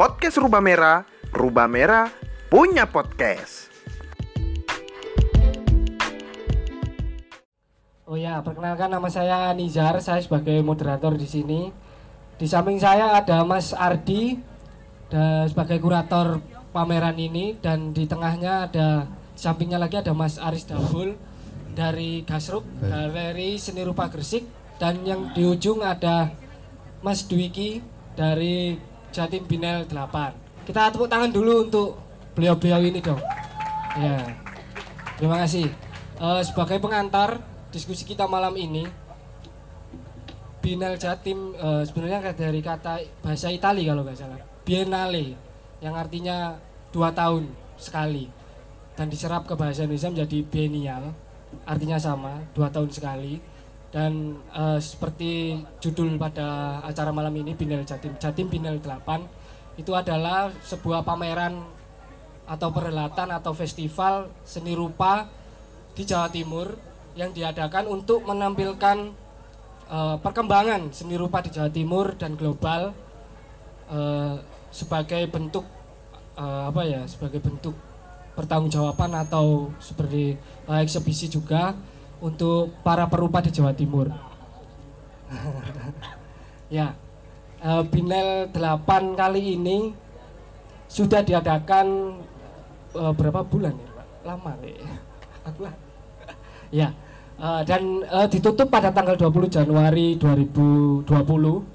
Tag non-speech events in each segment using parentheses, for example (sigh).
podcast Rubah Merah, Rubah Merah punya podcast. Oh ya, perkenalkan nama saya Nizar, saya sebagai moderator di sini. Di samping saya ada Mas Ardi dan sebagai kurator pameran ini dan di tengahnya ada di sampingnya lagi ada Mas Aris Dabul dari Gasruk Galeri Seni Rupa Gresik dan yang di ujung ada Mas Dwiki dari Jatim Binel 8. Kita tepuk tangan dulu untuk beliau-beliau ini dong. Ya. Terima kasih. Eh, sebagai pengantar diskusi kita malam ini, Binel Jatim eh, sebenarnya dari kata bahasa Itali kalau nggak salah, Biennale, yang artinya dua tahun sekali, dan diserap ke bahasa Indonesia menjadi biennial, artinya sama, dua tahun sekali. Dan eh, seperti judul pada acara malam ini Binel Jatim, Jatim Binel 8 itu adalah sebuah pameran atau perhelatan atau festival seni rupa di Jawa Timur yang diadakan untuk menampilkan eh, perkembangan seni rupa di Jawa Timur dan global eh, sebagai bentuk eh, apa ya sebagai bentuk pertanggungjawaban atau seperti eh, eksebisi juga untuk para perupa di Jawa Timur. (laughs) ya, eh, Binel 8 kali ini sudah diadakan eh, berapa bulan ya, Pak? Lama nih. Aku lah. Ya. eh, dan eh, ditutup pada tanggal 20 Januari 2020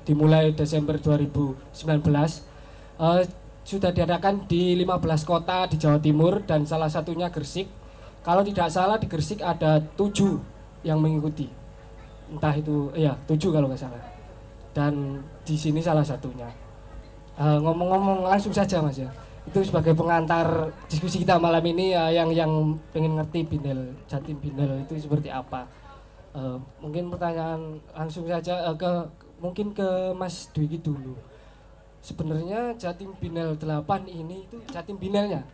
dimulai Desember 2019 Eh, sudah diadakan di 15 kota di Jawa Timur dan salah satunya Gresik kalau tidak salah di Gresik ada tujuh yang mengikuti. Entah itu ya tujuh kalau nggak salah. Dan di sini salah satunya. Eh, ngomong-ngomong langsung saja mas ya. Itu sebagai pengantar diskusi kita malam ini ya yang yang pengen ngerti Binel Jatim Binel itu seperti apa. Eh, mungkin pertanyaan langsung saja eh, ke mungkin ke Mas Dwiki dulu. Sebenarnya Jatim Binel 8 ini itu Jatim Binelnya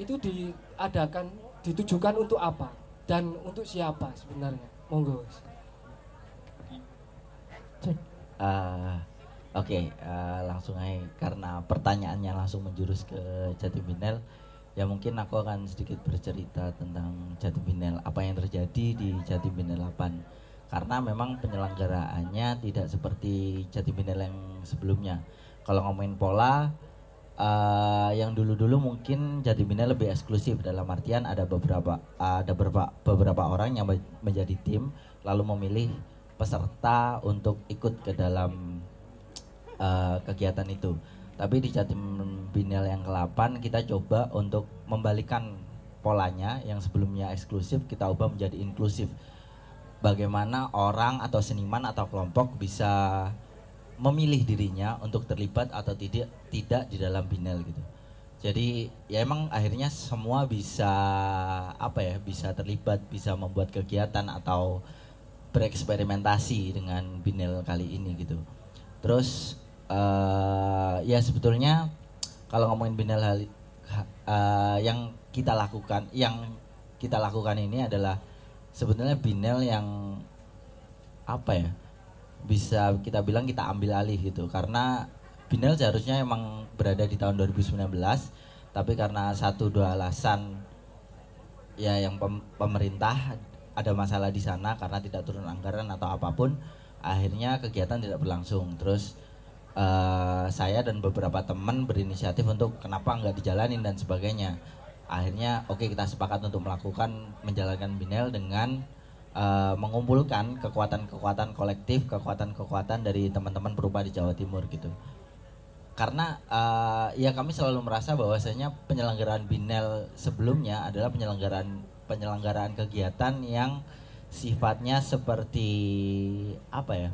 itu diadakan ditujukan untuk apa dan untuk siapa sebenarnya monggo. Eh, Oke, eh, langsung aja karena pertanyaannya langsung menjurus ke Jatim Binel, ya mungkin aku akan sedikit bercerita tentang Jatim Binel, apa yang terjadi di Jatim Binel 8. Karena memang penyelenggaraannya tidak seperti Jatim Binel yang sebelumnya. Kalau ngomongin pola, eh, yang dulu-dulu mungkin Jatim Binel lebih eksklusif dalam artian ada beberapa ada beberapa beberapa orang yang me- menjadi tim lalu memilih peserta untuk ikut ke dalam eh, kegiatan itu. Tapi di Jatim Binel yang ke-8 kita coba untuk membalikan polanya yang sebelumnya eksklusif kita ubah menjadi inklusif. Bagaimana orang atau seniman atau kelompok bisa memilih dirinya untuk terlibat atau tidak tidak di dalam Binel gitu. Jadi ya emang akhirnya semua bisa apa ya bisa terlibat bisa membuat kegiatan atau bereksperimentasi dengan Binel kali ini gitu. Terus eh ya sebetulnya kalau ngomongin Binel ha- eh, yang kita lakukan yang kita lakukan ini adalah sebetulnya Binel yang apa ya bisa kita bilang kita ambil alih gitu. Karena Binel seharusnya emang berada di tahun 2019 tapi karena satu dua alasan ya yang pem- pemerintah ada masalah di sana karena tidak turun anggaran atau apa pun akhirnya kegiatan tidak berlangsung. Terus eh, saya dan beberapa teman berinisiatif untuk kenapa nggak dijalanin dan sebagainya. Akhirnya oke kita sepakat untuk melakukan menjalankan Binel dengan eh, mengumpulkan kekuatan-kekuatan kolektif kekuatan-kekuatan dari teman-teman perupa di Jawa Timur gitu. Karena eh, ya kami selalu merasa bahwasanya penyelenggaraan Binel sebelumnya adalah penyelenggaraan penyelenggaraan kegiatan yang sifatnya seperti apa ya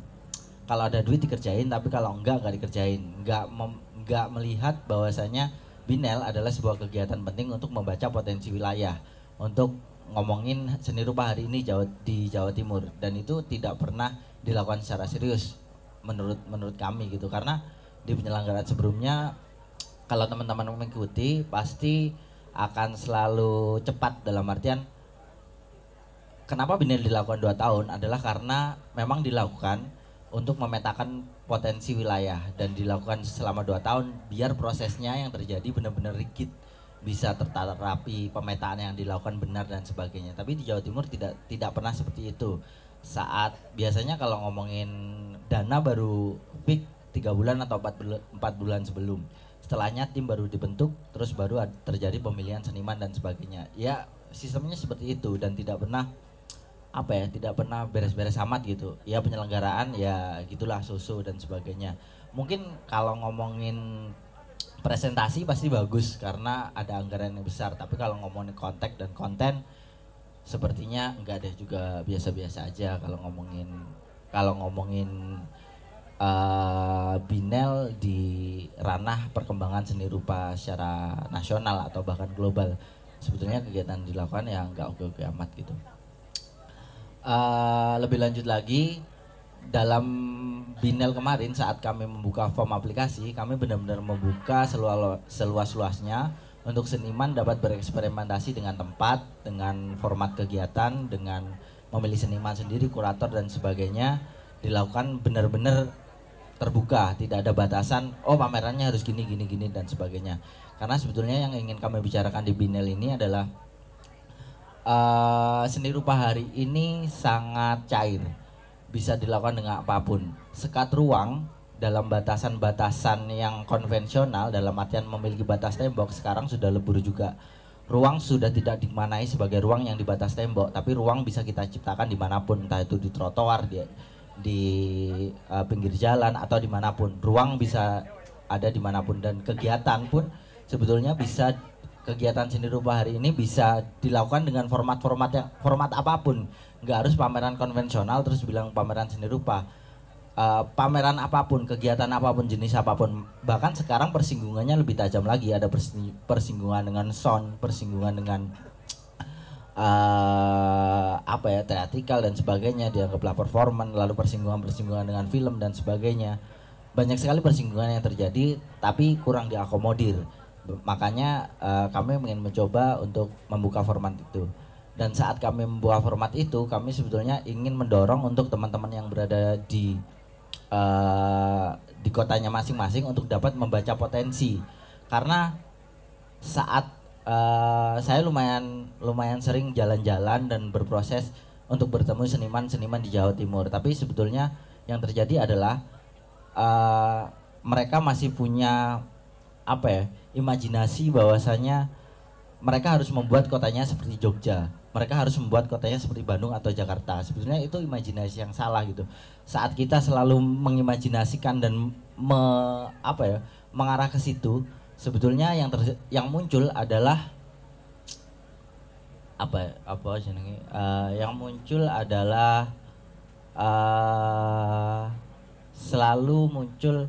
kalau ada duit dikerjain tapi kalau enggak enggak dikerjain. Enggak mem- enggak melihat bahwasanya Binel adalah sebuah kegiatan penting untuk membaca potensi wilayah untuk ngomongin seni rupa hari ini Jawa, di Jawa Timur. Dan itu tidak pernah dilakukan secara serius menurut menurut kami gitu. Karena di penyelenggaraan sebelumnya kalau teman-teman mengikuti pasti akan selalu cepat dalam artian kenapa Binel dilakukan dua tahun? Adalah karena memang dilakukan untuk memetakan potensi wilayah. Dan dilakukan selama dua tahun biar prosesnya yang terjadi benar-benar rigid bisa tertata rapi pemetaan yang dilakukan benar dan sebagainya. Tapi di Jawa Timur tidak tidak pernah seperti itu. Saat biasanya kalau ngomongin dana baru peak tiga bulan atau empat bulan, sebelum. Setelahnya tim baru dibentuk terus baru terjadi pemilihan seniman dan sebagainya. Ya sistemnya seperti itu dan tidak pernah apa ya tidak pernah beres-beres amat gitu. Ya penyelenggaraan ya gitulah susu dan sebagainya. Mungkin kalau ngomongin presentasi pasti bagus karena ada anggaran yang besar. Tapi kalau ngomongin kontak dan konten sepertinya enggak deh juga biasa-biasa aja kalau ngomongin kalau ngomongin uh, Binel di ranah perkembangan seni rupa secara nasional atau bahkan global. Sebetulnya kegiatan dilakukan ya enggak oke-oke amat gitu. Uh, lebih lanjut lagi dalam Binel kemarin saat kami membuka form aplikasi kami benar-benar membuka seluas-luasnya untuk seniman dapat bereksperimentasi dengan tempat, dengan format kegiatan, dengan memilih seniman sendiri, kurator dan sebagainya dilakukan benar-benar terbuka, tidak ada batasan. Oh pamerannya harus gini, gini, gini dan sebagainya. Karena sebetulnya yang ingin kami bicarakan di Binel ini adalah uh, seni rupa hari ini sangat cair bisa dilakukan dengan apa pun. Sekat ruang dalam batasan-batasan yang konvensional dalam artian memiliki batas tembok sekarang sudah lebur juga. Ruang sudah tidak dimanai sebagai ruang yang dibatas tembok tapi ruang bisa kita ciptakan di mana pun entah itu di trotoar di di uh, pinggir jalan atau di mana pun. Ruang bisa ada di mana pun dan kegiatan pun sebetulnya bisa kegiatan seni rupa hari ini bisa dilakukan dengan format-format yang format apa pun nggak harus pameran konvensional terus bilang pameran seni rupa. Uh, pameran apa pun kegiatan apa pun jenis apa pun bahkan sekarang persinggungannya lebih tajam lagi. Ada persinggungan dengan sound persinggungan dengan uh, apa ya teatrikal dan sebagainya. Dianggaplah performan lalu persinggungan persinggungan dengan film dan sebagainya. Banyak sekali persinggungan yang terjadi tapi kurang diakomodir. Makanya uh, kami ingin mencoba untuk membuka format itu dan saat kami membuka format itu kami sebetulnya ingin mendorong untuk teman-teman yang berada di uh, di kotanya masing-masing untuk dapat membaca potensi. Karena saat uh, saya lumayan lumayan sering jalan-jalan dan berproses untuk bertemu seniman-seniman di Jawa Timur. Tapi sebetulnya yang terjadi adalah uh, mereka masih punya apa ya imajinasi bahwasanya mereka harus membuat kotanya seperti Jogja mereka harus membuat kotanya seperti Bandung atau Jakarta. Sebetulnya itu imajinasi yang salah gitu. Saat kita selalu mengimajinasikan dan me, apa ya mengarah ke situ sebetulnya yang ter, yang muncul adalah apa apa uh, yang muncul adalah uh, selalu muncul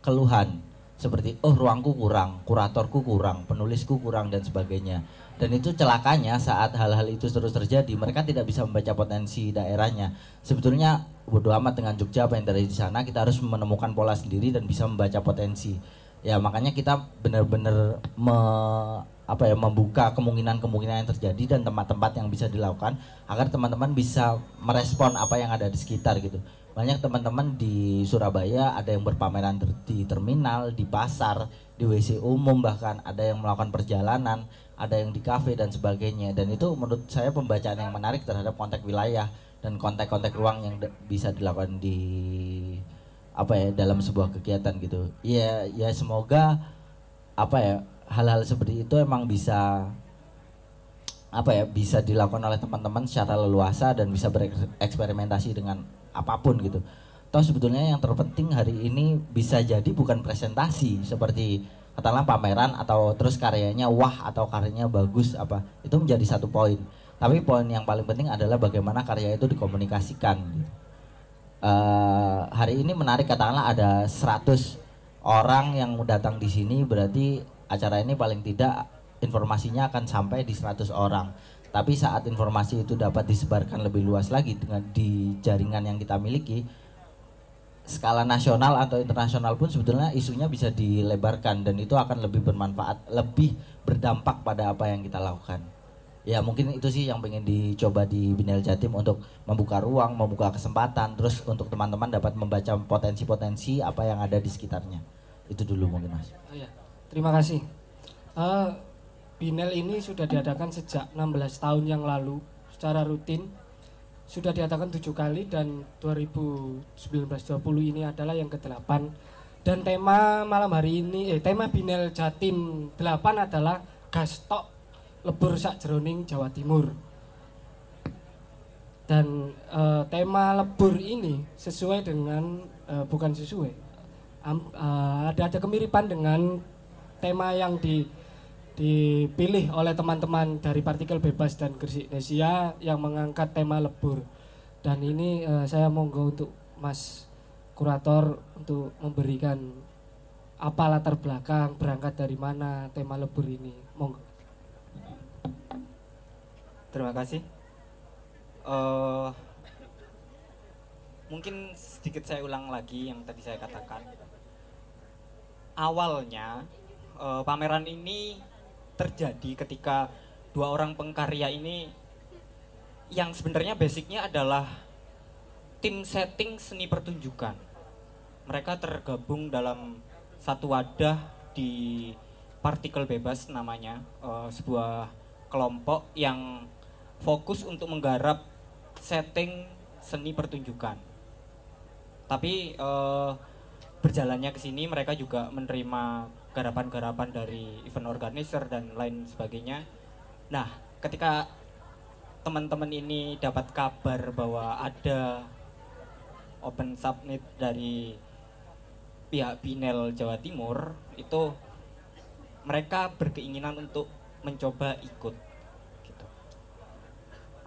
keluhan. Seperti oh ruangku kurang, kuratorku kurang, penulisku kurang dan sebagainya. Dan itu celakanya saat hal-hal itu terus terjadi, mereka tidak bisa membaca potensi daerahnya. Sebetulnya bodoh amat dengan Jogja apa yang terjadi di sana, kita harus menemukan pola sendiri dan bisa membaca potensi. Ya makanya kita benar-benar me, apa ya membuka kemungkinan-kemungkinan yang terjadi dan tempat-tempat yang bisa dilakukan agar teman-teman bisa merespon apa yang ada di sekitar gitu banyak teman-teman di Surabaya ada yang berpameran di terminal, di pasar, di WC umum bahkan ada yang melakukan perjalanan, ada yang di kafe dan sebagainya. Dan itu menurut saya pembacaan yang menarik terhadap konteks wilayah dan konteks-konteks ruang yang bisa dilakukan di apa ya dalam sebuah kegiatan gitu. Ya ya semoga apa ya hal-hal seperti itu emang bisa apa ya bisa dilakukan oleh teman-teman secara leluasa dan bisa bereksperimentasi dengan apa pun gitu. Toh sebetulnya yang terpenting hari ini bisa jadi bukan presentasi seperti katakanlah pameran atau terus karyanya wah atau karyanya bagus apa itu menjadi satu poin. Tapi poin yang paling penting adalah bagaimana karya itu dikomunikasikan. Uh, hari ini menarik katakanlah ada 100 orang yang datang di sini berarti acara ini paling tidak informasinya akan sampai di 100 orang tapi saat informasi itu dapat disebarkan lebih luas lagi dengan di jaringan yang kita miliki, skala nasional atau internasional pun sebetulnya isunya bisa dilebarkan dan itu akan lebih bermanfaat, lebih berdampak pada apa yang kita lakukan. ya mungkin itu sih yang pengen dicoba di Binel Jatim untuk membuka ruang, membuka kesempatan, terus untuk teman-teman dapat membaca potensi-potensi apa yang ada di sekitarnya. Itu dulu mungkin mas. Oh, ya. Terima kasih. Uh, Binel ini sudah diadakan sejak 16 tahun yang lalu secara rutin. Sudah diadakan tujuh kali dan 2019-20 ini adalah yang ke-8. Dan tema malam hari ini, eh, tema Binel Jatim 8 adalah Gastok lebur sak jeroning Jawa Timur. Dan uh, tema lebur ini sesuai dengan uh, bukan sesuai. Um, uh, ada ada kemiripan dengan tema yang di dipilih oleh teman-teman dari partikel bebas dan Gresik Indonesia yang mengangkat tema lebur. Dan ini uh, saya monggo untuk Mas kurator untuk memberikan apa latar belakang berangkat dari mana tema lebur ini. Monggo. Terima kasih. Uh, mungkin sedikit saya ulang lagi yang tadi saya katakan. Awalnya uh, pameran ini terjadi ketika dua orang pengkarya ini yang sebenarnya basicnya adalah tim setting seni pertunjukan. Mereka tergabung dalam satu wadah di partikel bebas namanya, uh, sebuah kelompok yang fokus untuk menggarap setting seni pertunjukan. Tapi uh, berjalannya ke sini mereka juga menerima garapan-garapan dari event organizer dan lain sebagainya. Nah, ketika teman-teman ini dapat kabar bahwa ada open submit dari pihak Binel Jawa Timur, itu mereka berkeinginan untuk mencoba ikut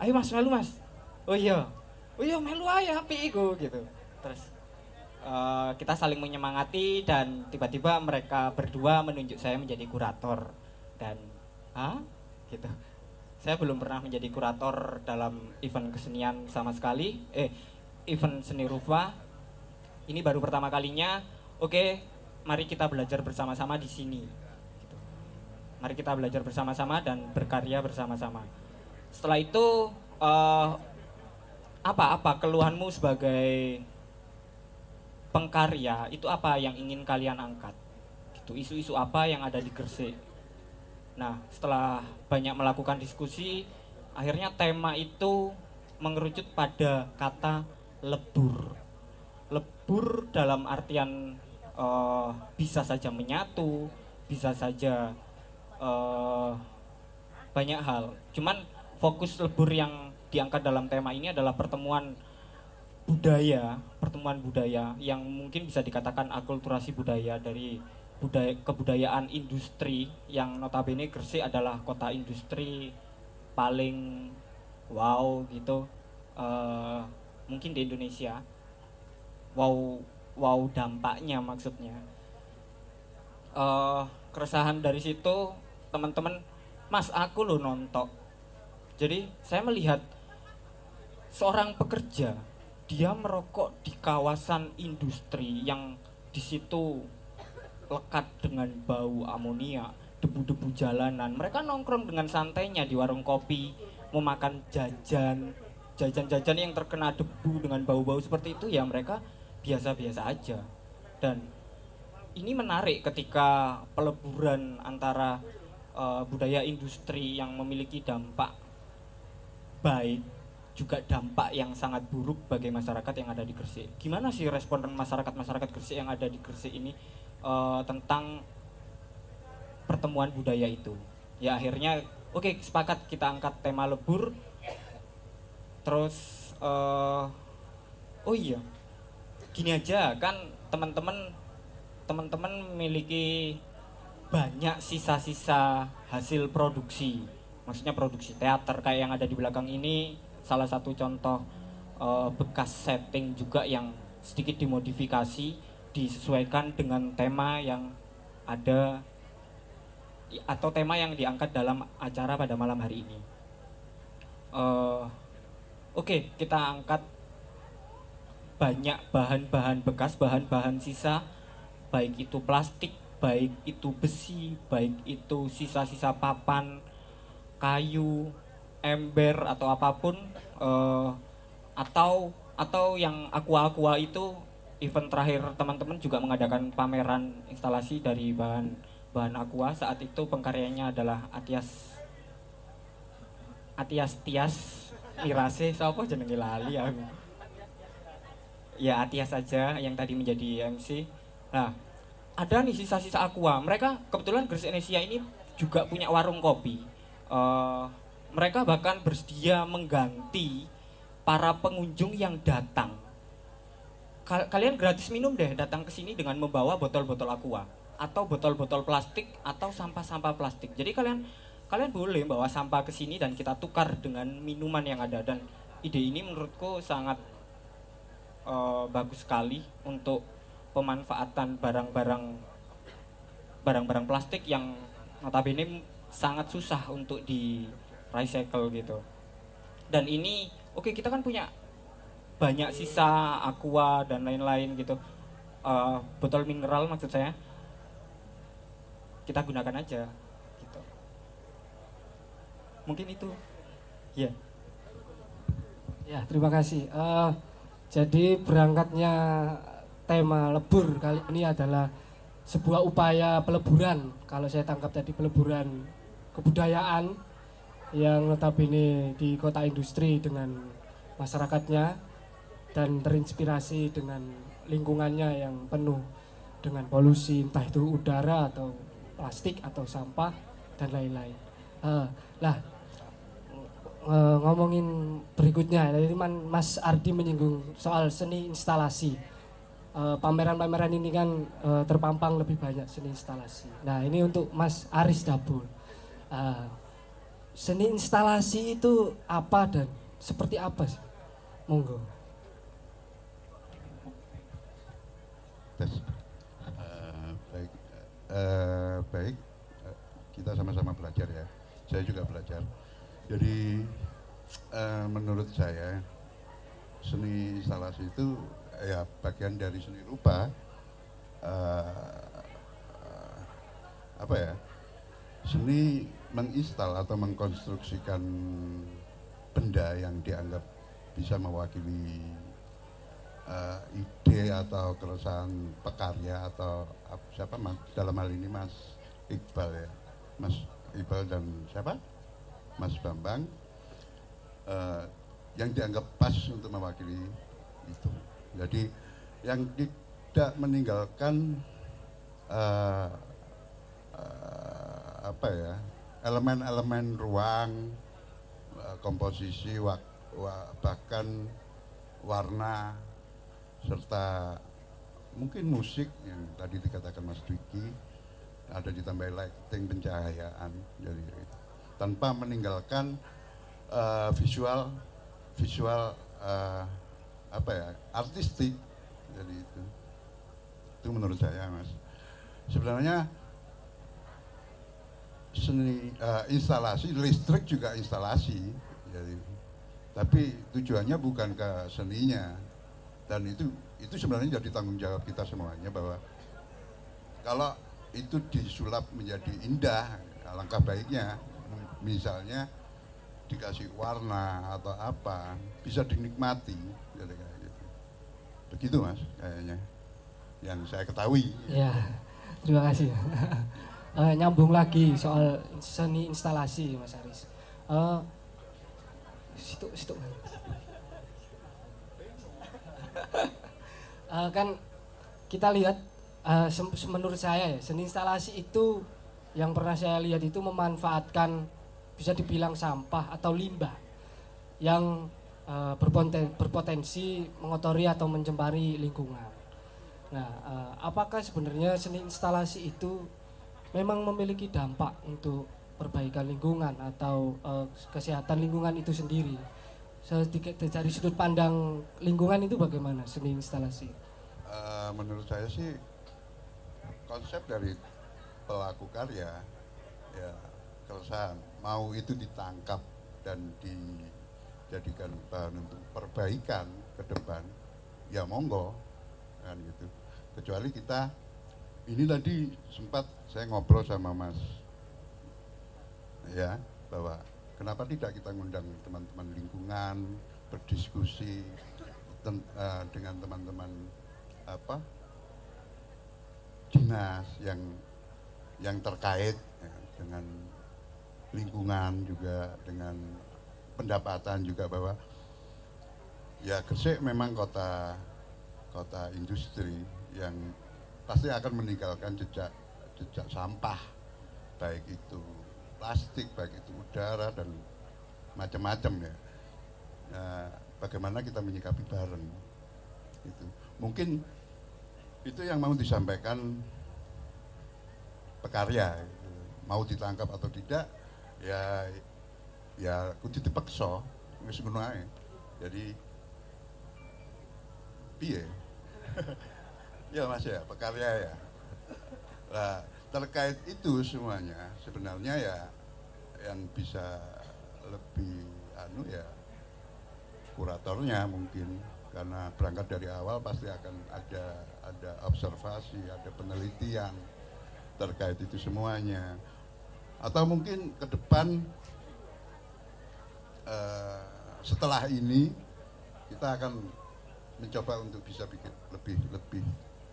ayo mas melu mas. Oh iya. Oh iya melu aja api iku gitu. Terus uh, kita saling menyemangati dan tiba-tiba mereka berdua menunjuk saya menjadi kurator. Dan ah gitu. Saya belum pernah menjadi kurator dalam event kesenian sama sekali. Eh event seni rupa. Ini baru pertama kalinya. Oke mari kita belajar bersama-sama di sini. Gitu. mari kita belajar bersama-sama dan berkarya bersama-sama. Setelah itu uh, apa apa keluhanmu sebagai pengkarya itu apa yang ingin kalian angkat? Gitu isu-isu apa yang ada di Gresik? Nah setelah banyak melakukan diskusi akhirnya tema itu mengerucut pada kata lebur. Lebur dalam artian uh, bisa saja menyatu bisa saja uh, banyak hal. Cuman fokus lebur yang diangkat dalam tema ini adalah pertemuan budaya, pertemuan budaya yang mungkin bisa dikatakan akulturasi budaya dari budaya kebudayaan industri yang notabene Gresik adalah kota industri paling wow gitu uh, mungkin di Indonesia. Wow wow dampaknya maksudnya. Uh, keresahan dari situ teman-teman mas aku lo nonton jadi saya melihat seorang pekerja dia merokok di kawasan industri yang di situ lekat dengan bau amonia, debu-debu jalanan. Mereka nongkrong dengan santainya di warung kopi, mau makan jajan, jajan-jajan yang terkena debu dengan bau-bau seperti itu ya mereka biasa-biasa aja. Dan ini menarik ketika peleburan antara uh, budaya industri yang memiliki dampak baik juga dampak yang sangat buruk bagi masyarakat yang ada di Gresik. Gimana sih respon masyarakat-masyarakat Gresik yang ada di Gresik ini uh, tentang pertemuan budaya itu? Ya akhirnya oke okay, sepakat kita angkat tema lebur. Terus uh, oh iya. Gini aja kan teman-teman teman-teman memiliki banyak sisa-sisa hasil produksi maksudnya produksi teater kayak yang ada di belakang ini salah satu contoh uh, bekas setting juga yang sedikit dimodifikasi disesuaikan dengan tema yang ada atau tema yang diangkat dalam acara pada malam hari ini. Uh, Oke, okay, kita angkat banyak bahan-bahan bekas, bahan-bahan sisa, baik itu plastik, baik itu besi, baik itu sisa-sisa papan, kayu, ember atau apa pun eh, atau atau yang aqua aqua itu event terakhir teman-teman juga mengadakan pameran instalasi dari bahan bahan aqua. Saat itu pengkaryanya adalah Atias Atias Tias Mirase. Siapa jenenge? Lali aku. Ya Atias saja yang tadi menjadi MC nah ada nih sisa-sisa aqua. Mereka kebetulan Gres Indonesia ini juga punya warung kopi. Eh, mereka bahkan bersedia mengganti para pengunjung yang datang Kal- kalian gratis minum deh datang ke sini dengan membawa botol-botol aqua atau botol-botol plastik atau sampah-sampah plastik. Jadi kalian kalian boleh bawa sampah ke sini dan kita tukar dengan minuman yang ada dan ide ini menurutku sangat eh, bagus sekali untuk pemanfaatan barang-barang barang-barang plastik yang notabene sangat susah untuk di recycle gitu. Dan ini oke kita kan punya banyak sisa aqua dan lain-lain gitu Eh, botol mineral maksud saya kita gunakan aja gitu mungkin itu ya Ya, terima kasih. Eh, jadi berangkatnya tema lebur kali ini adalah sebuah upaya peleburan. Kalau saya tangkap tadi peleburan kebudayaan yang notabene di kota industri dengan masyarakatnya dan terinspirasi dengan lingkungannya yang penuh dengan polusi entah itu udara atau plastik atau sampah dan lain-lain. Eh, lah eh, ngomongin berikutnya tadi Mas Ardi menyinggung soal seni instalasi. Eh, pameran-pameran ini kan eh, terpampang lebih banyak seni instalasi. Nah ini untuk Mas Aris Dabul. Eh, seni instalasi itu apa dan seperti apa sih? Monggo. Eh, baik. Eh, baik. Eh, kita sama-sama belajar ya. Saya juga belajar. Jadi menurut saya seni instalasi itu ya bagian dari seni rupa apa ya? Seni menginstal atau mengkonstruksikan benda yang dianggap bisa mewakili eh, ide atau keresahan pekarya atau ap- siapa mas? Dalam hal ini Mas Iqbal ya. Mas Iqbal dan siapa? Mas Bambang. Eh, yang dianggap pas untuk mewakili itu. Jadi yang tidak meninggalkan eh, eh, apa ya elemen-elemen ruang eh, komposisi bahkan warna serta mungkin musik yang tadi dikatakan Mas Dwiki ada ditambah lighting pencahayaan jadi tanpa meninggalkan eh, visual visual eh, apa ya artistik jadi itu. Itu menurut saya mas. Sebenarnya seni eh, instalasi listrik juga instalasi. Jadi tapi tujuannya bukan ke seninya. Dan itu itu sebenarnya jadi tanggung jawab kita semuanya bahwa kalau itu disulap menjadi indah alangkah baiknya misalnya dikasih warna atau apa bisa dinikmati. Jadi gitu. Begitu mas kayaknya. Yang saya ketahui. Ya terima kasih (laughs) Eh, nyambung lagi soal seni instalasi Mas Aris Eh, situ situ (laughs) Eh, kan kita lihat sem- menurut saya ya seni instalasi itu yang pernah saya lihat itu memanfaatkan bisa dibilang sampah atau limbah yang eh, berpoten- berpotensi mengotori atau mencemari lingkungan. Nah, eh, apakah sebenarnya seni instalasi itu memang memiliki dampak untuk perbaikan lingkungan atau eh, kesehatan lingkungan itu sendiri? Sedikit dari sudut pandang lingkungan itu bagaimana seni instalasi? Eh, menurut saya sih konsep dari pelaku karya ya keresahan mau itu ditangkap dan dijadikan bahan untuk perbaikan ke depan ya monggo kan gitu kecuali kita ini tadi sempat saya ngobrol sama Mas. Ya bahwa kenapa tidak kita ngundang teman-teman lingkungan berdiskusi ten- eh, dengan teman-teman apa dinas yang yang terkait ya, dengan lingkungan juga dengan pendapatan juga bahwa ya Gresik memang kota kota industri yang pasti akan meninggalkan jejak jejak sampah. Baik itu plastik baik itu udara dan macam-macam ya. Nah, bagaimana kita menyikapi bareng itu. Mungkin itu yang mau disampaikan pekarya. Mau ditangkap atau tidak ya ya kudu dipeksa wis jadi piye (laughs) ya mas ya pekarya ya. Nah terkait itu semuanya sebenarnya ya yang bisa lebih anu ya kuratornya mungkin. Karena berangkat dari awal pasti akan ada ada observasi ada penelitian terkait itu semuanya. Atau mungkin ke depan eh, setelah ini kita akan mencoba untuk bisa bikin lebih lebih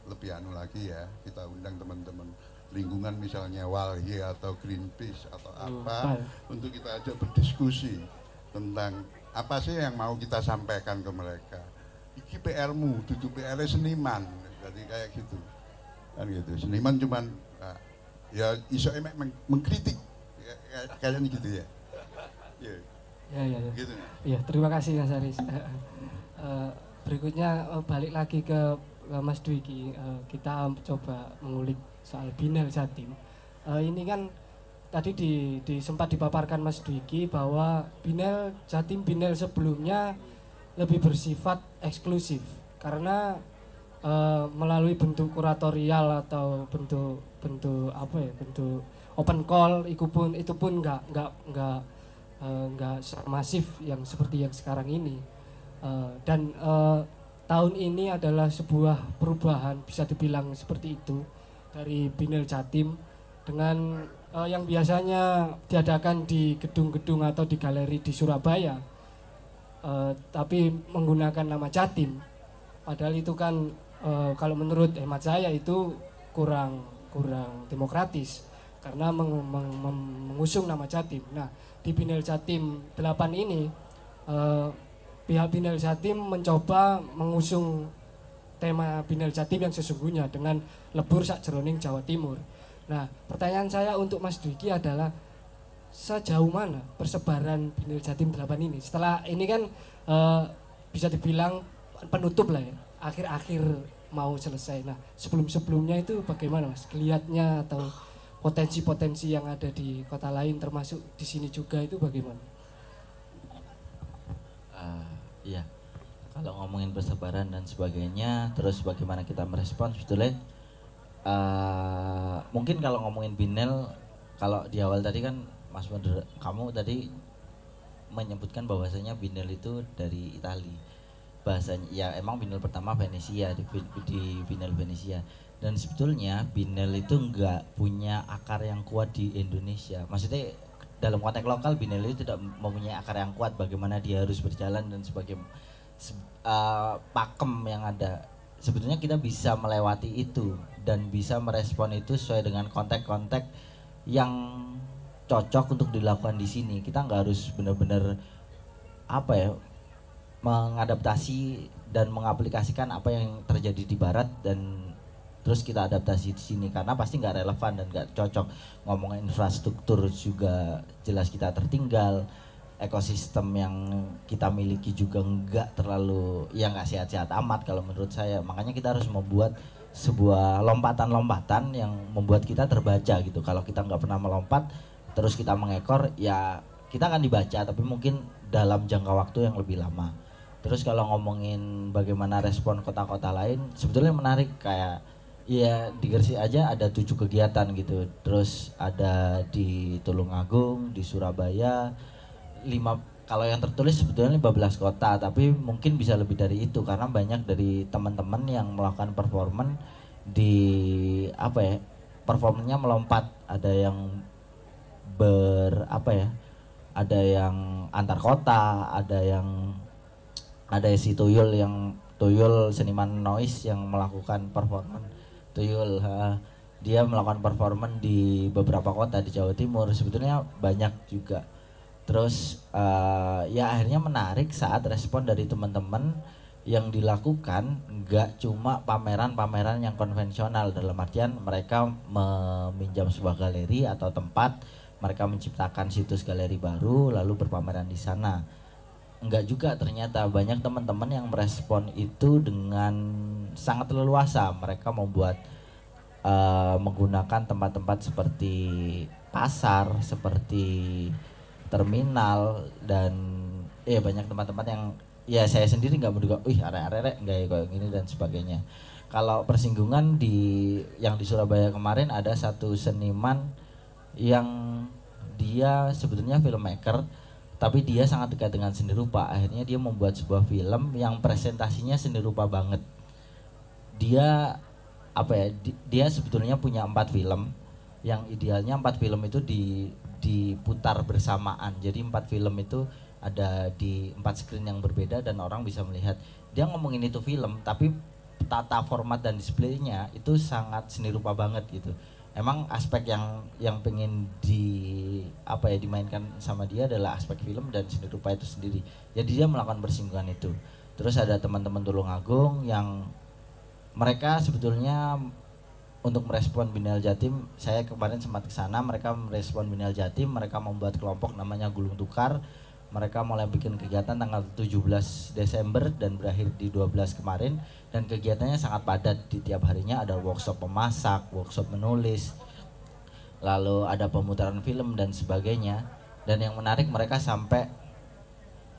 lebih anu lagi ya kita undang teman-teman lingkungan misalnya Walhi atau Greenpeace atau Hmm, apa baik. untuk kita ajak berdiskusi tentang apa sih yang mau kita sampaikan ke mereka iki PR-mu duduk PR seniman jadi kayak gitu kan gitu seniman cuman ah, ya iso emek meng- mengkritik Ya, kayaknya gitu ya ya Ya, ya, ya. gitu Iya, terima kasih Mas Aris. (laughs) Eh, berikutnya eh, balik lagi ke Mas Dwiki. Eh, kita coba mengulik soal Binel Jatim. Eh, ini kan tadi di, di sempat dipaparkan Mas Dwiki bahwa Binel Jatim Binel sebelumnya lebih bersifat eksklusif karena eh, melalui bentuk kuratorial atau bentuk bentuk apa ya bentuk open call itu pun itu pun nggak nggak nggak eh, nggak se- masif yang seperti yang sekarang ini Eh, dan eh, tahun ini adalah sebuah perubahan bisa dibilang seperti itu dari Binel Jatim dengan eh, yang biasanya diadakan di gedung-gedung atau di galeri di Surabaya eh, tapi menggunakan nama Jatim padahal itu kan eh, kalau menurut hemat saya itu kurang kurang demokratis karena meng- meng- mem- mengusung nama Jatim. Nah, di Binel Jatim 8 ini eh, pihak Binel Jatim mencoba mengusung tema Binel Jatim yang sesungguhnya dengan lebur sak jeroning Jawa Timur. Nah, pertanyaan saya untuk Mas Dwiki adalah sejauh mana persebaran Binel Jatim 8 ini? Setelah ini kan eh, bisa dibilang penutup lah ya, akhir-akhir mau selesai. Nah, sebelum-sebelumnya itu bagaimana Mas? Kelihatnya atau potensi-potensi yang ada di kota lain termasuk di sini juga itu bagaimana? Iya. Kalau ngomongin persebaran dan sebagainya terus bagaimana kita merespon sebetulnya ah, mungkin kalau ngomongin binel kalau di awal tadi kan Mas Moder kamu tadi menyebutkan bahwasanya binel itu dari Itali. Bahasanya ya emang binel pertama Venesia di, di binel Venesia. Dan sebetulnya binel itu nggak punya akar yang kuat di Indonesia. Maksudnya dalam konteks lokal binel itu tidak mempunyai akar yang kuat bagaimana dia harus berjalan dan sebagai se- eh, pakem yang ada. Sebetulnya kita bisa melewati itu dan bisa merespon itu sesuai dengan konteks-konteks yang cocok untuk dilakukan di sini. Kita nggak harus benar-benar apa ya mengadaptasi dan mengaplikasikan apa yang terjadi di barat dan terus kita adaptasi di sini karena pasti nggak relevan dan nggak cocok. Ngomongin infrastruktur juga jelas kita tertinggal ekosistem yang kita miliki juga nggak terlalu ya nggak sehat-sehat amat kalau menurut saya. Makanya kita harus membuat sebuah lompatan-lompatan yang membuat kita terbaca gitu. Kalau kita nggak pernah melompat terus kita mengekor ya kita akan dibaca tapi mungkin dalam jangka waktu yang lebih lama. Terus kalau ngomongin bagaimana respon kota-kota lain sebetulnya menarik. Kayak ya di Gresik aja ada tujuh kegiatan gitu. Terus ada di Tulungagung di Surabaya lima kalau yang tertulis sebetulnya 15 kota tapi mungkin bisa lebih dari itu karena banyak dari teman-teman yang melakukan performan di apa ya performanya melompat. Ada yang ber apa ya ada yang antar kota ada yang ada si Tuyul yang Tuyul seniman noise yang melakukan performan Tuyul ha, dia melakukan performan di beberapa kota di Jawa Timur. Sebetulnya banyak juga. Terus eh, ya akhirnya menarik saat respon dari teman-teman yang dilakukan nggak cuma pameran-pameran yang konvensional. Dalam artian mereka meminjam sebuah galeri atau tempat mereka menciptakan situs galeri baru lalu berpameran di sana enggak juga ternyata banyak teman-teman yang merespon itu dengan sangat leluasa mereka membuat eh, menggunakan tempat-tempat seperti pasar seperti terminal dan ya banyak tempat-tempat yang ya saya sendiri nggak menduga, wih arek-arek nggak ya kayak gini dan sebagainya. Kalau persinggungan di yang di Surabaya kemarin ada satu seniman yang dia sebetulnya filmmaker tapi dia sangat dekat dengan seni rupa. Akhirnya dia membuat sebuah film yang presentasinya seni rupa banget. Dia apa ya? di- Dia sebetulnya punya empat film yang idealnya empat film itu di diputar bersamaan. Jadi empat film itu ada di empat screen yang berbeda dan orang bisa melihat. Dia ngomongin itu film, tapi tata format dan displaynya itu sangat seni rupa banget gitu. Emang aspek yang yang pengen di apa ya dimainkan sama dia adalah aspek film dan seni rupa itu sendiri. Jadi dia melakukan persinggungan itu. Terus ada teman-teman Tulungagung yang mereka sebetulnya untuk merespon Binel Jatim, saya kemarin sempat ke sana, mereka merespon Binel Jatim, mereka membuat kelompok namanya Gulung Tukar. Mereka mulai bikin kegiatan tanggal 17 Desember dan berakhir di 12 kemarin dan kegiatannya sangat padat di tiap harinya ada workshop memasak, workshop menulis, lalu ada pemutaran film dan sebagainya. Dan yang menarik mereka sampai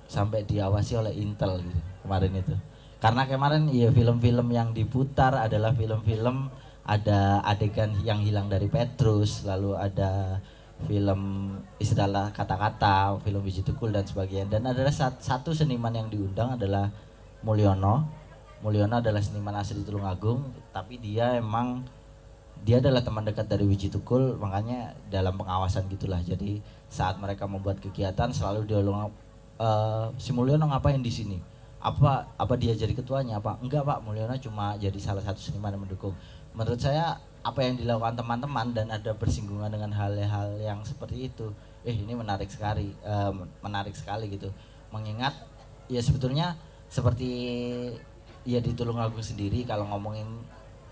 sampai diawasi oleh Intel gitu kemarin itu. Karena kemarin ya film-film yang diputar adalah film-film ada adegan yang hilang dari Petrus, lalu ada film istilah kata-kata, film biji tukul dan sebagainya. Dan adalah sat- satu seniman yang diundang adalah Mulyono. Mulyono adalah seniman asli Tulungagung, tapi dia emang dia adalah teman dekat dari Wiji Tukul, makanya dalam pengawasan gitulah. Jadi saat mereka membuat kegiatan selalu dia ulang "Eh, si Mulyono ngapain di sini? Apa apa dia jadi ketuanya apa? Enggak Pak, Mulyono cuma jadi salah satu seniman yang mendukung. Menurut saya apa yang dilakukan teman-teman dan ada bersinggungan dengan hal-hal yang seperti itu, eh ini menarik sekali, eh, menarik sekali gitu. Mengingat ya sebetulnya seperti ya di Tulungagung sendiri kalau ngomongin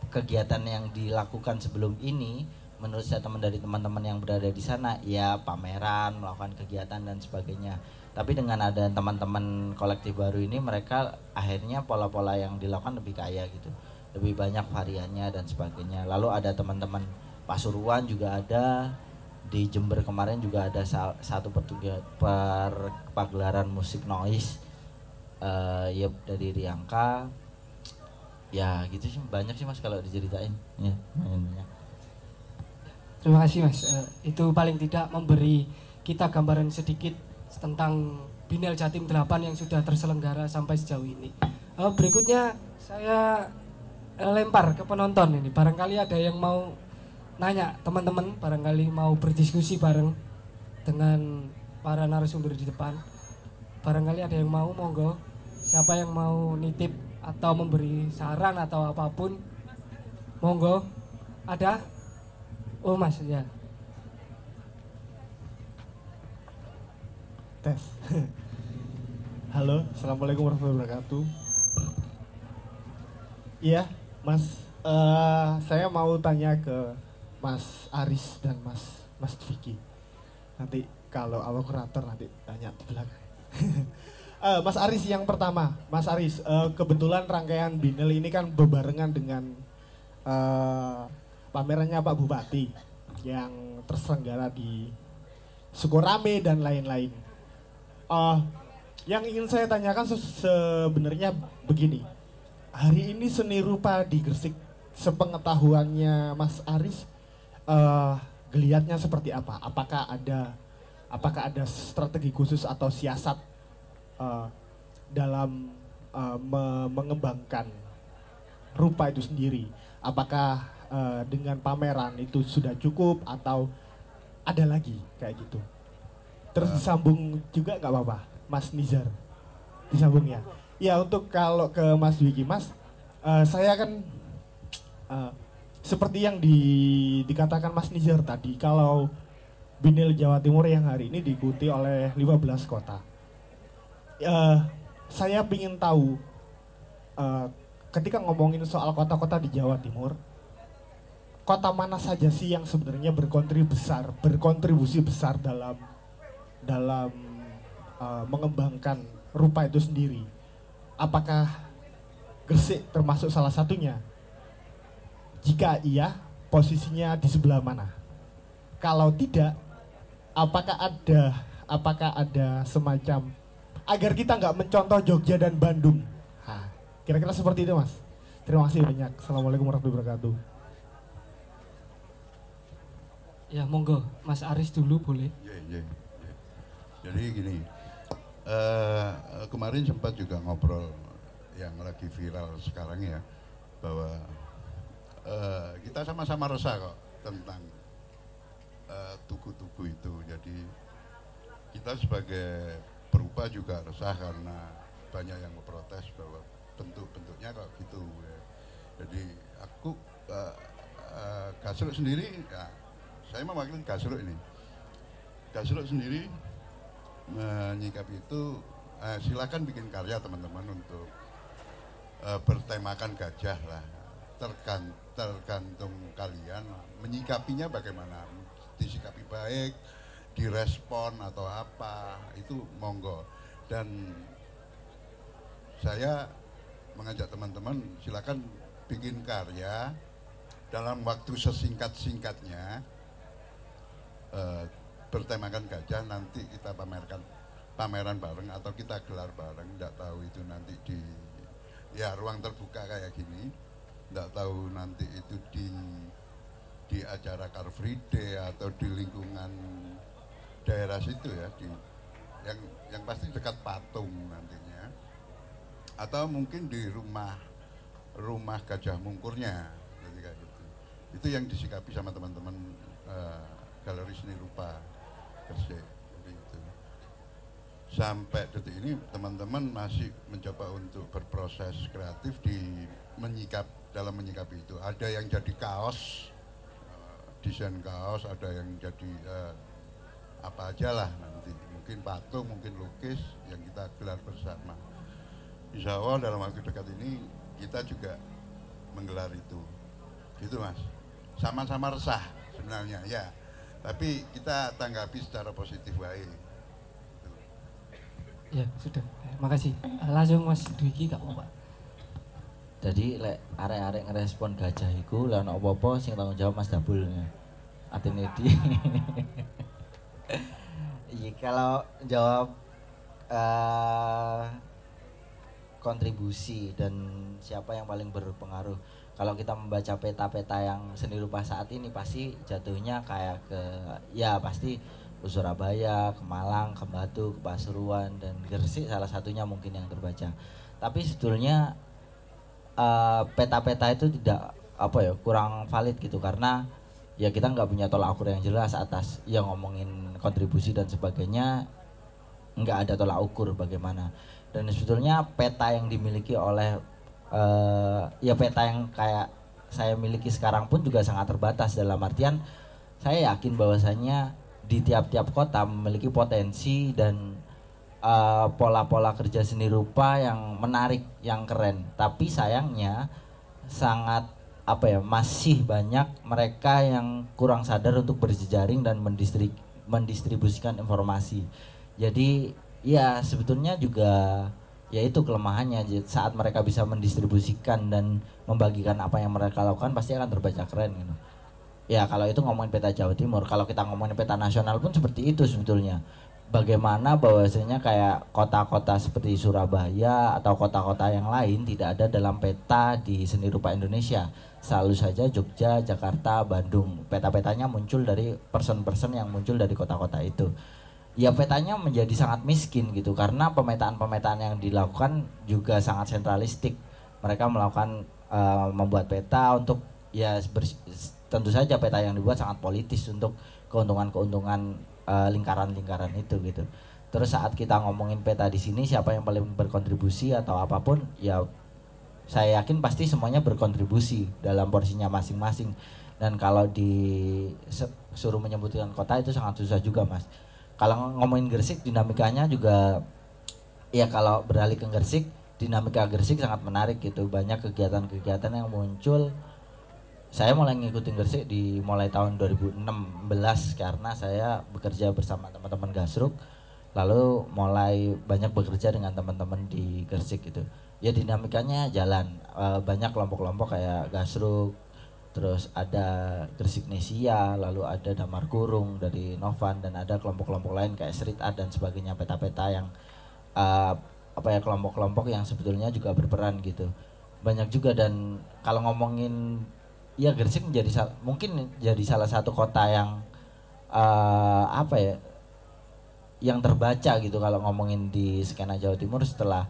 kegiatan yang dilakukan sebelum ini menurut saya teman dari teman-teman yang berada di sana ya pameran melakukan kegiatan dan sebagainya. Tapi dengan ada teman-teman kolektif baru ini mereka akhirnya pola-pola yang dilakukan lebih kaya gitu lebih banyak variannya dan sebagainya. Lalu ada teman-teman Pasuruan juga ada. Di Jember kemarin juga ada sa- satu pertuga- per pagelaran musik noise eh ya dari Riangka. Ya gitu sih. Banyak sih mas kalau diceritain. Ya mainnya. Terima kasih Mas. Eh, itu paling tidak memberi kita gambaran sedikit tentang Binel Jatim 8 yang sudah terselenggara sampai sejauh ini. Eh, berikutnya saya lempar ke penonton ini. Barangkali ada yang mau nanya teman-teman, barangkali mau berdiskusi bareng dengan para narasumber di depan. Barangkali ada yang mau, monggo. Siapa yang mau nitip atau memberi saran atau apa pun, monggo. Ada? Oh mas ya. Tes. (laughs) Halo, assalamualaikum warahmatullahi wabarakatuh. Iya, Mas. eh, saya mau tanya ke Mas Aris dan Mas Mas Vicky. Nanti kalau awal kurator nanti tanya di belakang. (laughs) Eh, Mas Aris yang pertama, Mas Aris, eh, kebetulan rangkaian Binel ini kan berbarengan dengan eh, pamerannya Pak Bupati yang terselenggara di Sukorame dan lain-lain. Eh, yang ingin saya tanyakan se- sebenarnya begini. Hari ini seni rupa di Gresik sepengetahuannya Mas Aris eh geliatnya seperti apa? Apakah ada apakah ada strategi khusus atau siasat eh, dalam eh, me- mengembangkan rupa itu sendiri? Apakah eh, dengan pameran itu sudah cukup atau ada lagi kayak gitu? terus disambung juga nggak apa-apa, Mas Nizar. Disambung ya. Ya untuk kalau ke Mas Wiki, Mas, eh, saya kan eh, seperti yang di, dikatakan Mas Nizar tadi, kalau Binil Jawa Timur yang hari ini diikuti oleh 15 kota. Eh, saya ingin tahu eh, ketika ngomongin soal kota-kota di Jawa Timur, kota mana saja sih yang sebenarnya berkontribusi besar, berkontribusi besar dalam dalam uh, mengembangkan rupa itu sendiri? Apakah Gresik termasuk salah satunya? Jika iya, posisinya di sebelah mana? Kalau tidak, apakah ada apakah ada semacam agar kita nggak mencontoh Jogja dan Bandung? Kira-kira seperti itu, Mas. Terima kasih banyak. Assalamualaikum warahmatullahi wabarakatuh. Ya monggo Mas Aris dulu boleh. Iya, iya, iya. Jadi gini, eh, kemarin sempat juga ngobrol yang lagi viral sekarang ya, bahwa eh, kita sama-sama resah kok tentang eh, tugu-tugu itu. Jadi kita sebagai perupa juga resah karena banyak yang memprotes bahwa bentuk-bentuknya kok gitu. Ya. Jadi aku eh, eh, Gasruk sendiri, ya, saya mewakili Gasruk ini. Gasruk sendiri menyikapi itu eh, silakan bikin karya teman-teman untuk eh, bertemakan gajah lah. Tergan, tergantung kalian menyikapinya bagaimana. Disikapi baik direspon atau apa itu monggo. Dan saya mengajak teman-teman silakan bikin karya dalam waktu sesingkat-singkatnya eh, bertemakan gajah nanti kita pamerkan pameran bareng atau kita gelar bareng tidak tahu itu nanti di ya ruang terbuka kayak gini. Tidak tahu nanti itu di di acara Car Free Day atau di lingkungan daerah situ ya di yang yang pasti dekat patung nantinya. Atau mungkin di rumah rumah gajah mungkurnya jadi kayak gitu. Itu yang disikapi sama teman-teman eh, galeri seni rupa Gresik Jadi itu. sampai detik ini teman-teman masih mencoba untuk berproses kreatif di menyikap dalam menyikapi itu. Ada yang jadi kaos eh, desain kaos ada yang jadi eh, apa aja lah nanti. Mungkin patung mungkin lukis yang kita gelar bersama. Insya Allah dalam waktu dekat ini kita juga menggelar itu. Gitu mas. Sama-sama resah sebenarnya ya tapi kita tanggapi secara positif baik Ya sudah. Makasih. Langsung Mas Dwiki gak apa-apa. Jadi lek arek-arek ngerespon gajah iku lek ono apa-apa sing tanggung jawab Mas Dabul. Atine di. (laughs) Iya kalau jawab eh kontribusi dan siapa yang paling berpengaruh. Kalau kita membaca peta-peta yang seni rupa saat ini pasti jatuhnya kayak ke ya pasti ke Surabaya, ke Malang, ke Batu, ke Pasuruan dan Gresik salah satunya mungkin yang terbaca. Tapi sebetulnya eh, peta-peta itu tidak apa ya kurang valid gitu. Karena ya kita nggak punya tolak ukur yang jelas atas yang ngomongin kontribusi dan sebagainya. Nggak ada tolak ukur bagaimana. Dan sebetulnya peta yang dimiliki oleh eh, ya peta yang kayak saya miliki sekarang pun juga sangat terbatas dalam artian saya yakin bahwasanya di tiap-tiap kota memiliki potensi dan eh, pola-pola kerja seni rupa yang menarik yang keren. Tapi sayangnya sangat apa ya masih banyak mereka yang kurang sadar untuk berjejaring dan mendistri- mendistribusikan informasi. Jadi ya sebetulnya juga ya itu kelemahannya. Saat mereka bisa mendistribusikan dan membagikan apa yang mereka lakukan pasti akan terbaca keren gitu. Ya kalau itu ngomongin peta Jawa Timur kalau kita ngomongin peta nasional pun seperti itu sebetulnya. Bagaimana bahwasanya kayak kota-kota seperti Surabaya atau kota-kota yang lain tidak ada dalam peta di seni rupa Indonesia. Selalu saja Jogja, Jakarta, Bandung. Peta-petanya muncul dari person-person yang muncul dari kota-kota itu ya petanya menjadi sangat miskin gitu karena pemetaan-pemetaan yang dilakukan juga sangat sentralistik. Mereka melakukan eh, membuat peta untuk ya tentu saja peta yang dibuat sangat politis untuk keuntungan-keuntungan eh, lingkaran-lingkaran itu gitu. Terus saat kita ngomongin peta di sini siapa yang paling berkontribusi atau apa pun ya saya yakin pasti semuanya berkontribusi dalam porsinya masing-masing. Dan kalau disuruh menyebutkan kota itu sangat susah juga mas kalau ngomongin Gresik dinamikanya juga ya kalau beralih ke Gresik dinamika Gresik sangat menarik gitu. Banyak kegiatan-kegiatan yang muncul. Saya mulai ngikutin Gresik di mulai tahun 2016 karena saya bekerja bersama teman-teman Gasruk. Lalu mulai banyak bekerja dengan teman-teman di Gresik gitu. Ya dinamikanya jalan. Eh, banyak kelompok-kelompok kayak Gasruk terus ada Gresik Nesia lalu ada Damar Kurung dari Novan dan ada kelompok-kelompok lain kayak Street Art dan sebagainya peta-peta yang eh, apa ya kelompok-kelompok yang sebetulnya juga berperan gitu. Banyak juga dan kalau ngomongin ya Gresik menjadi mungkin jadi salah satu kota yang eh, apa ya yang terbaca gitu kalau ngomongin di skena Jawa Timur setelah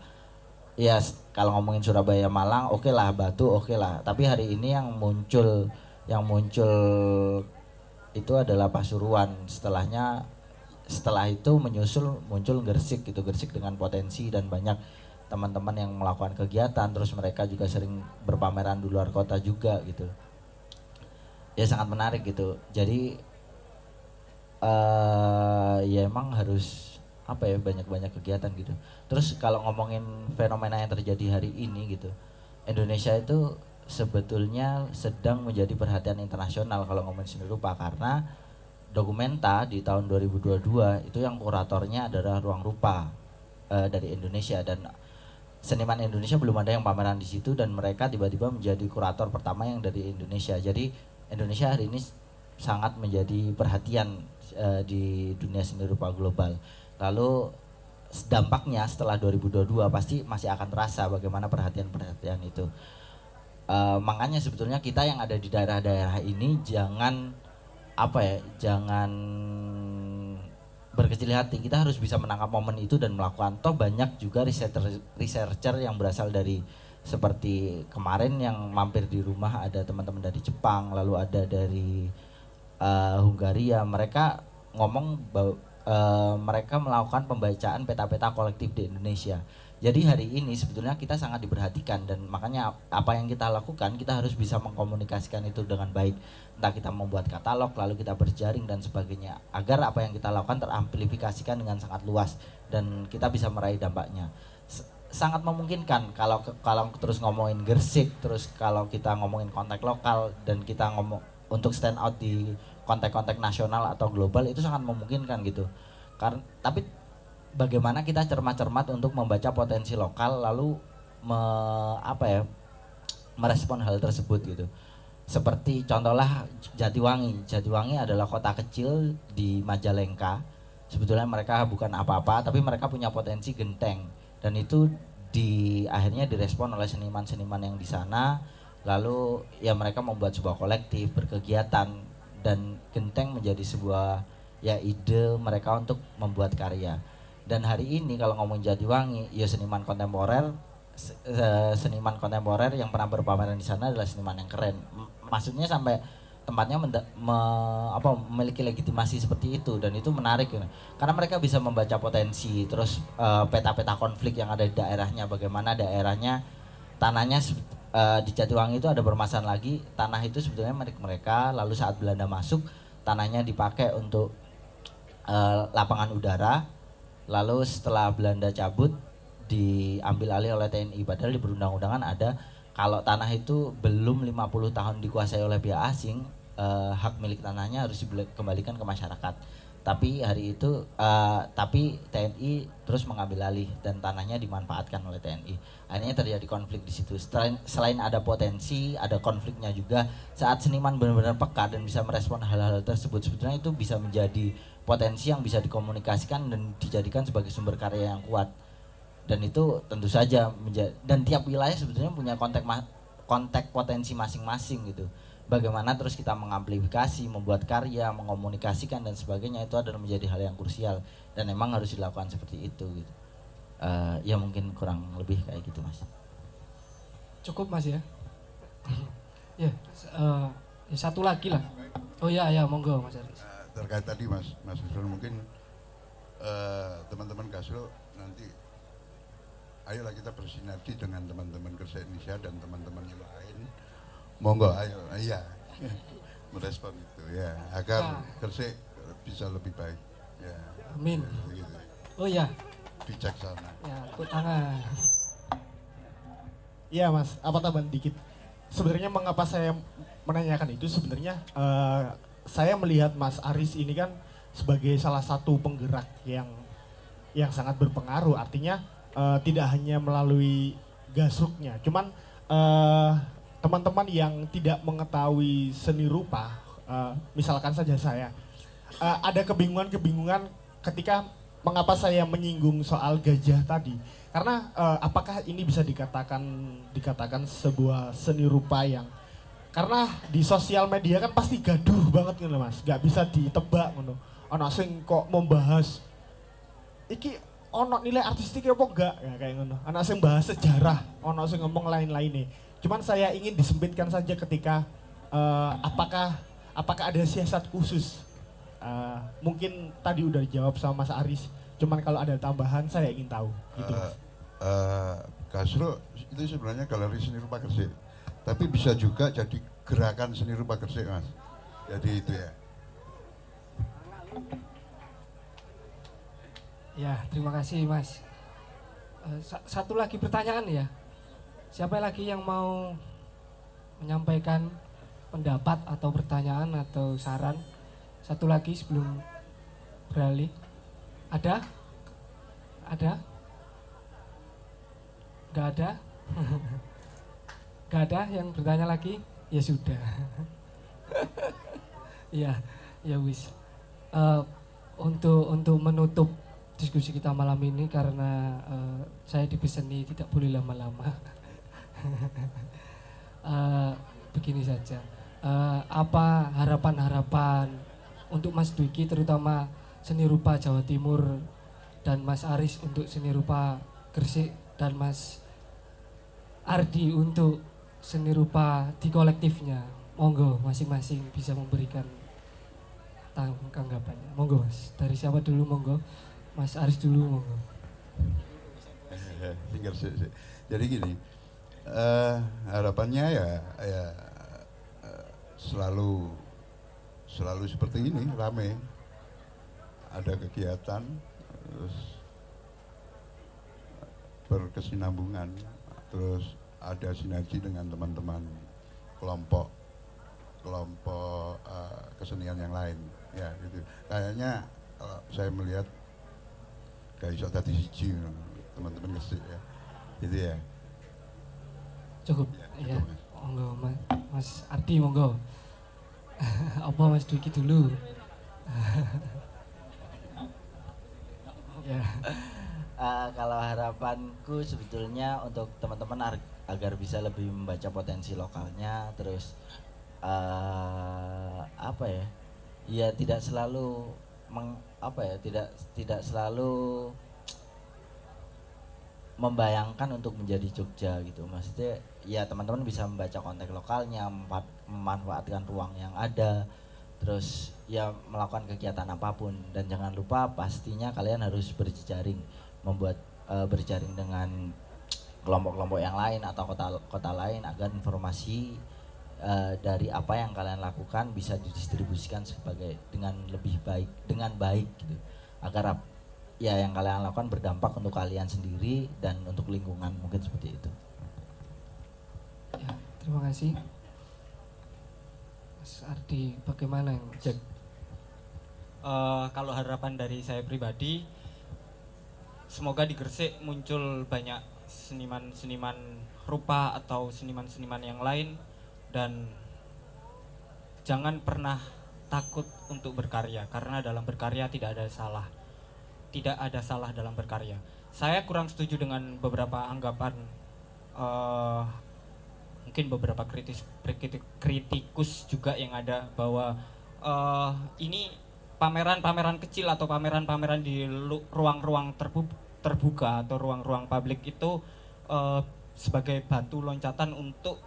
ya kalau ngomongin Surabaya Malang oke lah Batu oke lah. Tapi hari ini yang muncul yang muncul itu adalah Pasuruan. Setelahnya setelah itu menyusul muncul Gersik gitu Gersik dengan potensi dan banyak teman-teman yang melakukan kegiatan. Terus mereka juga sering berpameran di luar kota juga gitu. Ya sangat menarik gitu. Jadi eh ya emang harus apa ya banyak-banyak kegiatan gitu. Terus kalau ngomongin fenomena yang terjadi hari ini gitu, Indonesia itu sebetulnya sedang menjadi perhatian internasional kalau ngomongin seni rupa karena Dokumenta di tahun 2022 itu yang kuratornya adalah Ruang Rupa eh, dari Indonesia dan seniman Indonesia belum ada yang pameran di situ dan mereka tiba-tiba menjadi kurator pertama yang dari Indonesia. Jadi Indonesia hari ini sangat menjadi perhatian eh, di dunia seni rupa global. Lalu dampaknya setelah 2022 pasti masih akan terasa bagaimana perhatian-perhatian itu. Eh, makanya sebetulnya kita yang ada di daerah-daerah ini jangan apa ya, jangan berkecil hati. Kita harus bisa menangkap momen itu dan melakukan. Toh banyak juga researcher researcher yang berasal dari seperti kemarin yang mampir di rumah ada teman-teman dari Jepang, lalu ada dari eh, Hungaria. Mereka ngomong eh, mereka melakukan pembacaan peta-peta kolektif di Indonesia. Jadi hari ini sebetulnya kita sangat diperhatikan dan makanya apa yang kita lakukan kita harus bisa mengkomunikasikan itu dengan baik. Entah kita membuat katalog lalu kita berjaring dan sebagainya agar apa yang kita lakukan teramplifikasikan dengan sangat luas dan kita bisa meraih dampaknya. Sangat memungkinkan kalau kalau terus ngomongin Gersik terus kalau kita ngomongin konteks lokal dan kita ngomong untuk stand out di konteks-konteks nasional atau global itu sangat memungkinkan gitu. Karena tapi bagaimana kita cermat-cermat untuk membaca potensi lokal lalu me, apa ya merespon hal tersebut gitu. Seperti contohlah Jatiwangi. Jatiwangi adalah kota kecil di Majalengka. Sebetulnya mereka bukan apa-apa tapi mereka punya potensi genteng. Dan itu di akhirnya direspon oleh seniman-seniman yang di sana. Lalu ya mereka membuat sebuah kolektif berkegiatan dan genteng menjadi sebuah ya ide mereka untuk membuat karya dan hari ini kalau ngomong Jatiwangi ya seniman kontemporer eh, seniman kontemporer yang pernah berpameran di sana adalah seniman yang keren maksudnya sampai tempatnya me- apa memiliki legitimasi seperti itu dan itu menarik gitu. karena mereka bisa membaca potensi terus eh, peta-peta konflik yang ada di daerahnya bagaimana daerahnya tanahnya eh, di Jatiwangi itu ada permasalahan lagi. Tanah itu sebetulnya milik mereka. Lalu saat Belanda masuk tanahnya dipakai untuk eh, lapangan udara. Lalu setelah Belanda cabut diambil alih oleh TNI padahal di perundang-undangan ada kalau tanah itu belum 50 tahun dikuasai oleh pihak asing eh, hak milik tanahnya harus dikembalikan ke masyarakat tapi hari itu eh, tapi TNI terus mengambil alih dan tanahnya dimanfaatkan oleh TNI akhirnya terjadi konflik di situ. Selain selain ada potensi ada konfliknya juga. Saat seniman benar-benar peka dan bisa merespon hal-hal tersebut sebetulnya itu bisa menjadi potensi yang bisa dikomunikasikan dan dijadikan sebagai sumber karya yang kuat. Dan itu tentu saja menjadi dan tiap wilayah sebetulnya punya konteks konteks potensi masing-masing gitu bagaimana terus kita mengamplifikasi membuat karya mengomunikasikan dan sebagainya itu adalah menjadi hal yang krusial dan memang harus dilakukan seperti itu gitu Eh, ya mungkin kurang lebih kayak gitu mas Cukup Mas ya. (laughs) ya, eh, ya, satu lagi lah. Oh ya ya monggo Mas Aris. Nah, terkait tadi Mas Mas Isrul mungkin eh, teman-teman Gasro nanti ayolah kita bersinergi dengan teman-teman Kerja Indonesia dan teman-teman yang lain. Monggo ayo iya (laughs) merespon itu ya agar. Gresik bisa lebih baik ya. Amin. Gitu. Oh ya, Bijaksana. ya tangan. Iya mas, apa tambahan dikit? Sebenarnya mengapa saya menanyakan itu sebenarnya eh, saya melihat Mas Aris ini kan sebagai salah satu penggerak yang yang sangat berpengaruh. Artinya eh, tidak hanya melalui gasruknya, cuman eh, teman-teman yang tidak mengetahui seni rupa, eh, misalkan saja saya, eh, ada kebingungan-kebingungan ketika mengapa saya menyinggung soal gajah tadi. Karena eh, apakah ini bisa dikatakan dikatakan sebuah seni rupa yang karena di sosial media kan pasti gaduh banget gitu mas. Nggak bisa ditebak gitu anak sing kok membahas iki ono nilai artistik apa enggak ya kayak ngono. Anak sing bahas sejarah ono sing ngomong lain-lain nih cuman saya ingin disempitkan saja ketika eh, apakah apakah ada siasat khusus Eh, mungkin tadi udah dijawab sama Mas Aris cuman kalau ada tambahan saya ingin tahu gitu Eh, Mas. eh, Gasro itu sebenarnya galeri seni rupa Gresik. Tapi bisa juga jadi gerakan seni rupa Gresik, Mas. Jadi itu ya. Ya, terima kasih Mas. Eh, sa- satu lagi pertanyaan ya. Siapa lagi yang mau menyampaikan pendapat atau pertanyaan atau saran? Satu lagi sebelum beralih. Ada? Ada? Gak ada? (laughs) Gak ada yang bertanya lagi? Ya sudah. (laughs) ya, ya wis. Eh, untuk untuk menutup diskusi kita malam ini karena eh, saya dibeseni tidak boleh lama-lama. (laughs) (laughs) Eh, begini saja, Eh, apa harapan-harapan untuk Mas Dwiki terutama seni rupa Jawa Timur dan Mas Aris untuk seni rupa Gresik dan Mas Ardi untuk seni rupa di kolektifnya. Monggo masing-masing bisa memberikan tang- tanggapannya. Monggo Mas, dari siapa dulu monggo? Mas Aris dulu monggo. (laughs) Jadi gini, eh, harapannya ya, ya eh, selalu selalu seperti ini, rame. Ada kegiatan, terus berkesinambungan, terus ada sinergi dengan teman-teman kelompok kelompok eh, kesenian yang lain, ya gitu. Kayaknya kalau saya melihat kayak tadi siji teman-teman ya gitu ya Cukup. Ya. Monggo Mas, Mas Ardi monggo. (laughs) Apa Mas Dwiki dulu? (laughs) ya. Eh, kalau harapanku sebetulnya untuk teman-teman ar- agar bisa lebih membaca potensi lokalnya, terus eh apa ya? Ya tidak selalu meng, apa ya? Tidak tidak selalu membayangkan untuk menjadi Jogja gitu. Maksudnya ya teman-teman bisa membaca konteks lokalnya, memanfaatkan ruang yang ada, terus ya melakukan kegiatan apa pun dan jangan lupa pastinya kalian harus berjejaring membuat eh, berjaring dengan kelompok-kelompok yang lain atau kota-kota lain agar informasi eh, dari apa yang kalian lakukan bisa didistribusikan sebagai dengan lebih baik dengan baik gitu agar ya yang kalian lakukan berdampak untuk kalian sendiri dan untuk lingkungan mungkin seperti itu ya. Terima kasih. Mas Ardi bagaimana yang Cek. Eh, kalau harapan dari saya pribadi, semoga di Gresik muncul banyak seniman-seniman rupa atau seniman-seniman yang lain dan jangan pernah takut untuk berkarya karena dalam berkarya tidak ada salah. Tidak ada salah dalam berkarya. Saya kurang setuju dengan beberapa anggapan eh, mungkin beberapa kritis kritik- kritikus juga yang ada bahwa eh, ini pameran-pameran kecil atau pameran-pameran di ruang-ruang terbu- terbuka atau ruang-ruang publik itu eh, sebagai batu loncatan untuk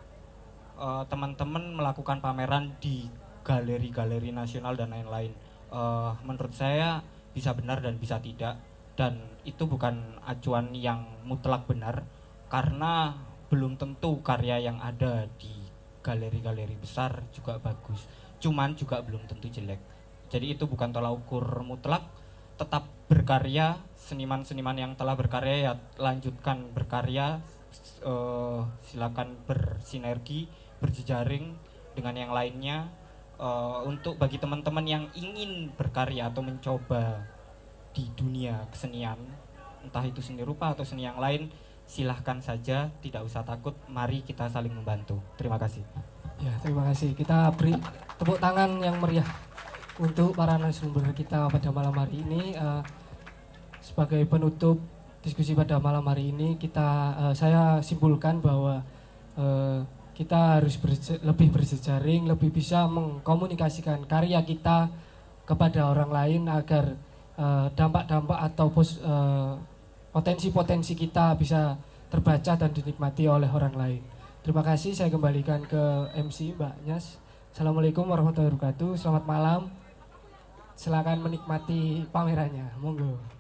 teman-teman melakukan pameran di galeri-galeri nasional dan lain-lain. Eh, menurut saya bisa benar dan bisa tidak. Dan itu bukan acuan yang mutlak benar karena belum tentu karya yang ada di galeri-galeri besar juga bagus. Cuman juga belum tentu jelek. Jadi itu bukan tolak ukur mutlak tetap berkarya seniman-seniman yang telah berkarya ya lanjutkan berkarya eh, silakan bersinergi berjejaring dengan yang lainnya Eh, untuk bagi teman-teman yang ingin berkarya atau mencoba di dunia kesenian entah itu seni rupa atau seni yang lain silahkan saja tidak usah takut mari kita saling membantu terima kasih Ya, terima kasih. Kita beri tepuk tangan yang meriah untuk para narasumber kita pada malam hari ini. Eh, sebagai penutup diskusi pada malam hari ini, kita eh, saya simpulkan bahwa eh, kita harus berje- lebih berjejaring, lebih bisa mengkomunikasikan karya kita kepada orang lain agar eh, dampak-dampak atau pos- eh, potensi-potensi kita bisa terbaca dan dinikmati oleh orang lain. Terima kasih, saya kembalikan ke MC Mbak Nyas. Assalamualaikum warahmatullahi wabarakatuh. Selamat malam. Silakan menikmati pamerannya. Monggo.